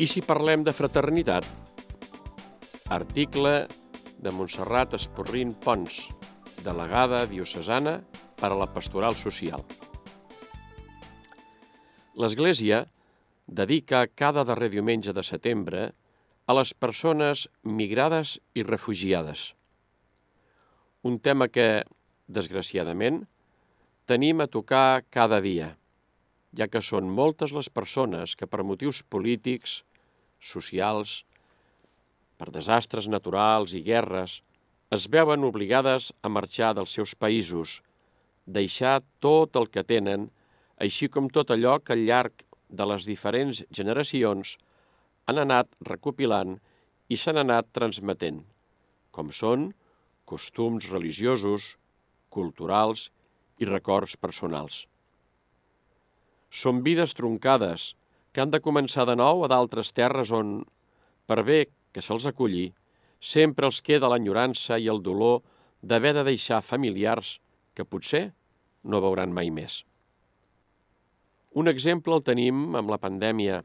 I si parlem de fraternitat? Article de Montserrat Esporrin Pons, delegada diocesana per a la pastoral social. L'Església dedica cada darrer diumenge de setembre a les persones migrades i refugiades. Un tema que, desgraciadament, tenim a tocar cada dia, ja que són moltes les persones que per motius polítics, socials, per desastres naturals i guerres, es veuen obligades a marxar dels seus països, deixar tot el que tenen, així com tot allò que al llarg de les diferents generacions han anat recopilant i s'han anat transmetent, com són costums religiosos, culturals i records personals. Són vides troncades que han de començar de nou a d'altres terres on, per bé que se'ls aculli, sempre els queda l'enyorança i el dolor d'haver de deixar familiars que potser no veuran mai més. Un exemple el tenim amb la pandèmia,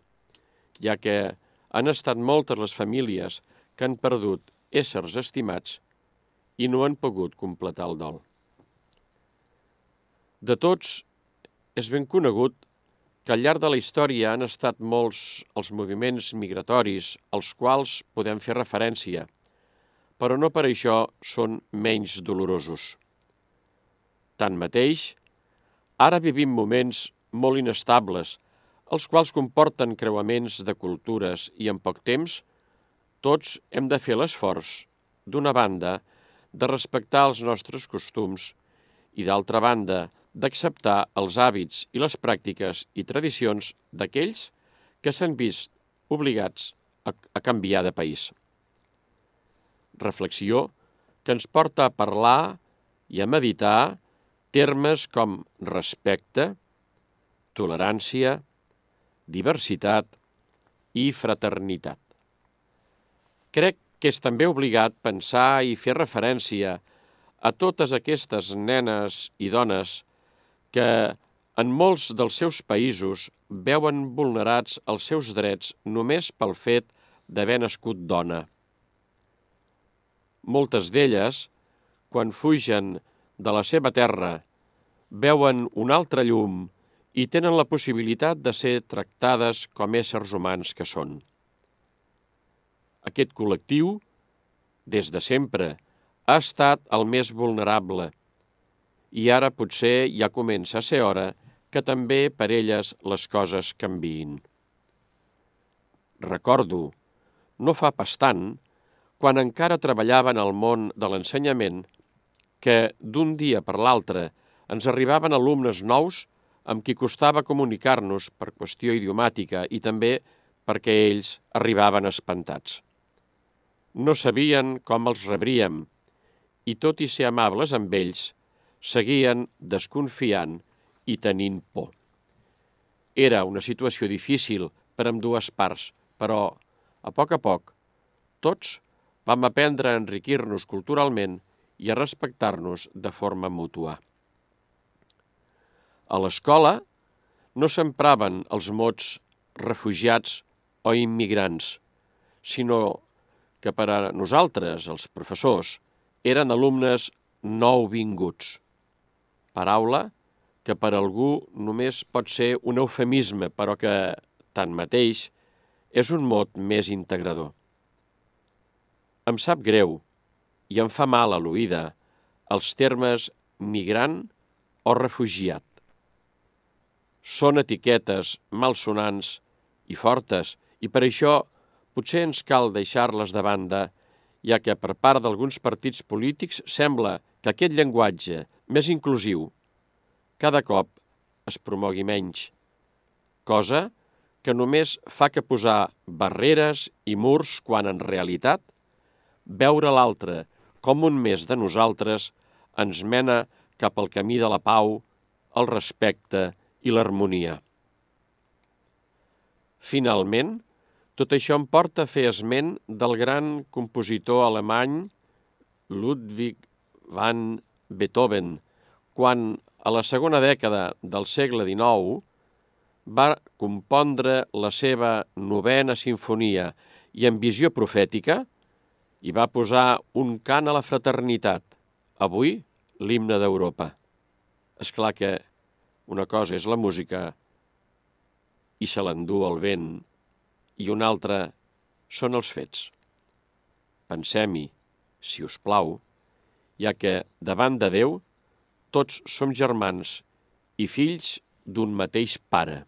ja que han estat moltes les famílies que han perdut éssers estimats i no han pogut completar el dol. De tots, és ben conegut que al llarg de la història han estat molts els moviments migratoris als quals podem fer referència, però no per això són menys dolorosos. Tanmateix, ara vivim moments molt inestables, els quals comporten creuaments de cultures i en poc temps, tots hem de fer l'esforç, d'una banda, de respectar els nostres costums i, d'altra banda, d'acceptar els hàbits i les pràctiques i tradicions d'aquells que s'han vist obligats a, a canviar de país. Reflexió que ens porta a parlar i a meditar termes com respecte, tolerància, diversitat i fraternitat. Crec que és també obligat pensar i fer referència a totes aquestes nenes i dones que en molts dels seus països veuen vulnerats els seus drets només pel fet d'haver nascut dona. Moltes d'elles, quan fugen de la seva terra, veuen un altre llum i tenen la possibilitat de ser tractades com éssers humans que són. Aquest col·lectiu, des de sempre, ha estat el més vulnerable i ara potser ja comença a ser hora que també per elles les coses canviïn. Recordo, no fa pas tant, quan encara treballava en el món de l'ensenyament, que d'un dia per l'altre ens arribaven alumnes nous amb qui costava comunicar-nos per qüestió idiomàtica i també perquè ells arribaven espantats. No sabien com els rebríem i, tot i ser amables amb ells, seguien desconfiant i tenint por. Era una situació difícil per amb dues parts, però, a poc a poc, tots vam aprendre a enriquir-nos culturalment i a respectar-nos de forma mútua. A l'escola no s'empraven els mots refugiats o immigrants, sinó que per a nosaltres, els professors, eren alumnes nouvinguts. Paraula que per algú només pot ser un eufemisme, però que, tanmateix, és un mot més integrador. Em sap greu i em fa mal a l'oïda els termes migrant o refugiat són etiquetes malsonants i fortes i per això potser ens cal deixar-les de banda, ja que per part d'alguns partits polítics sembla que aquest llenguatge més inclusiu cada cop es promogui menys, cosa que només fa que posar barreres i murs quan en realitat veure l'altre com un més de nosaltres ens mena cap al camí de la pau, el respecte i l'harmonia. Finalment, tot això em porta a fer esment del gran compositor alemany Ludwig van Beethoven, quan a la segona dècada del segle XIX va compondre la seva novena sinfonia i amb visió profètica i va posar un cant a la fraternitat, avui l'himne d'Europa. És clar que una cosa és la música i se l'endú el vent i una altra són els fets. Pensem-hi, si us plau, ja que davant de Déu tots som germans i fills d'un mateix pare.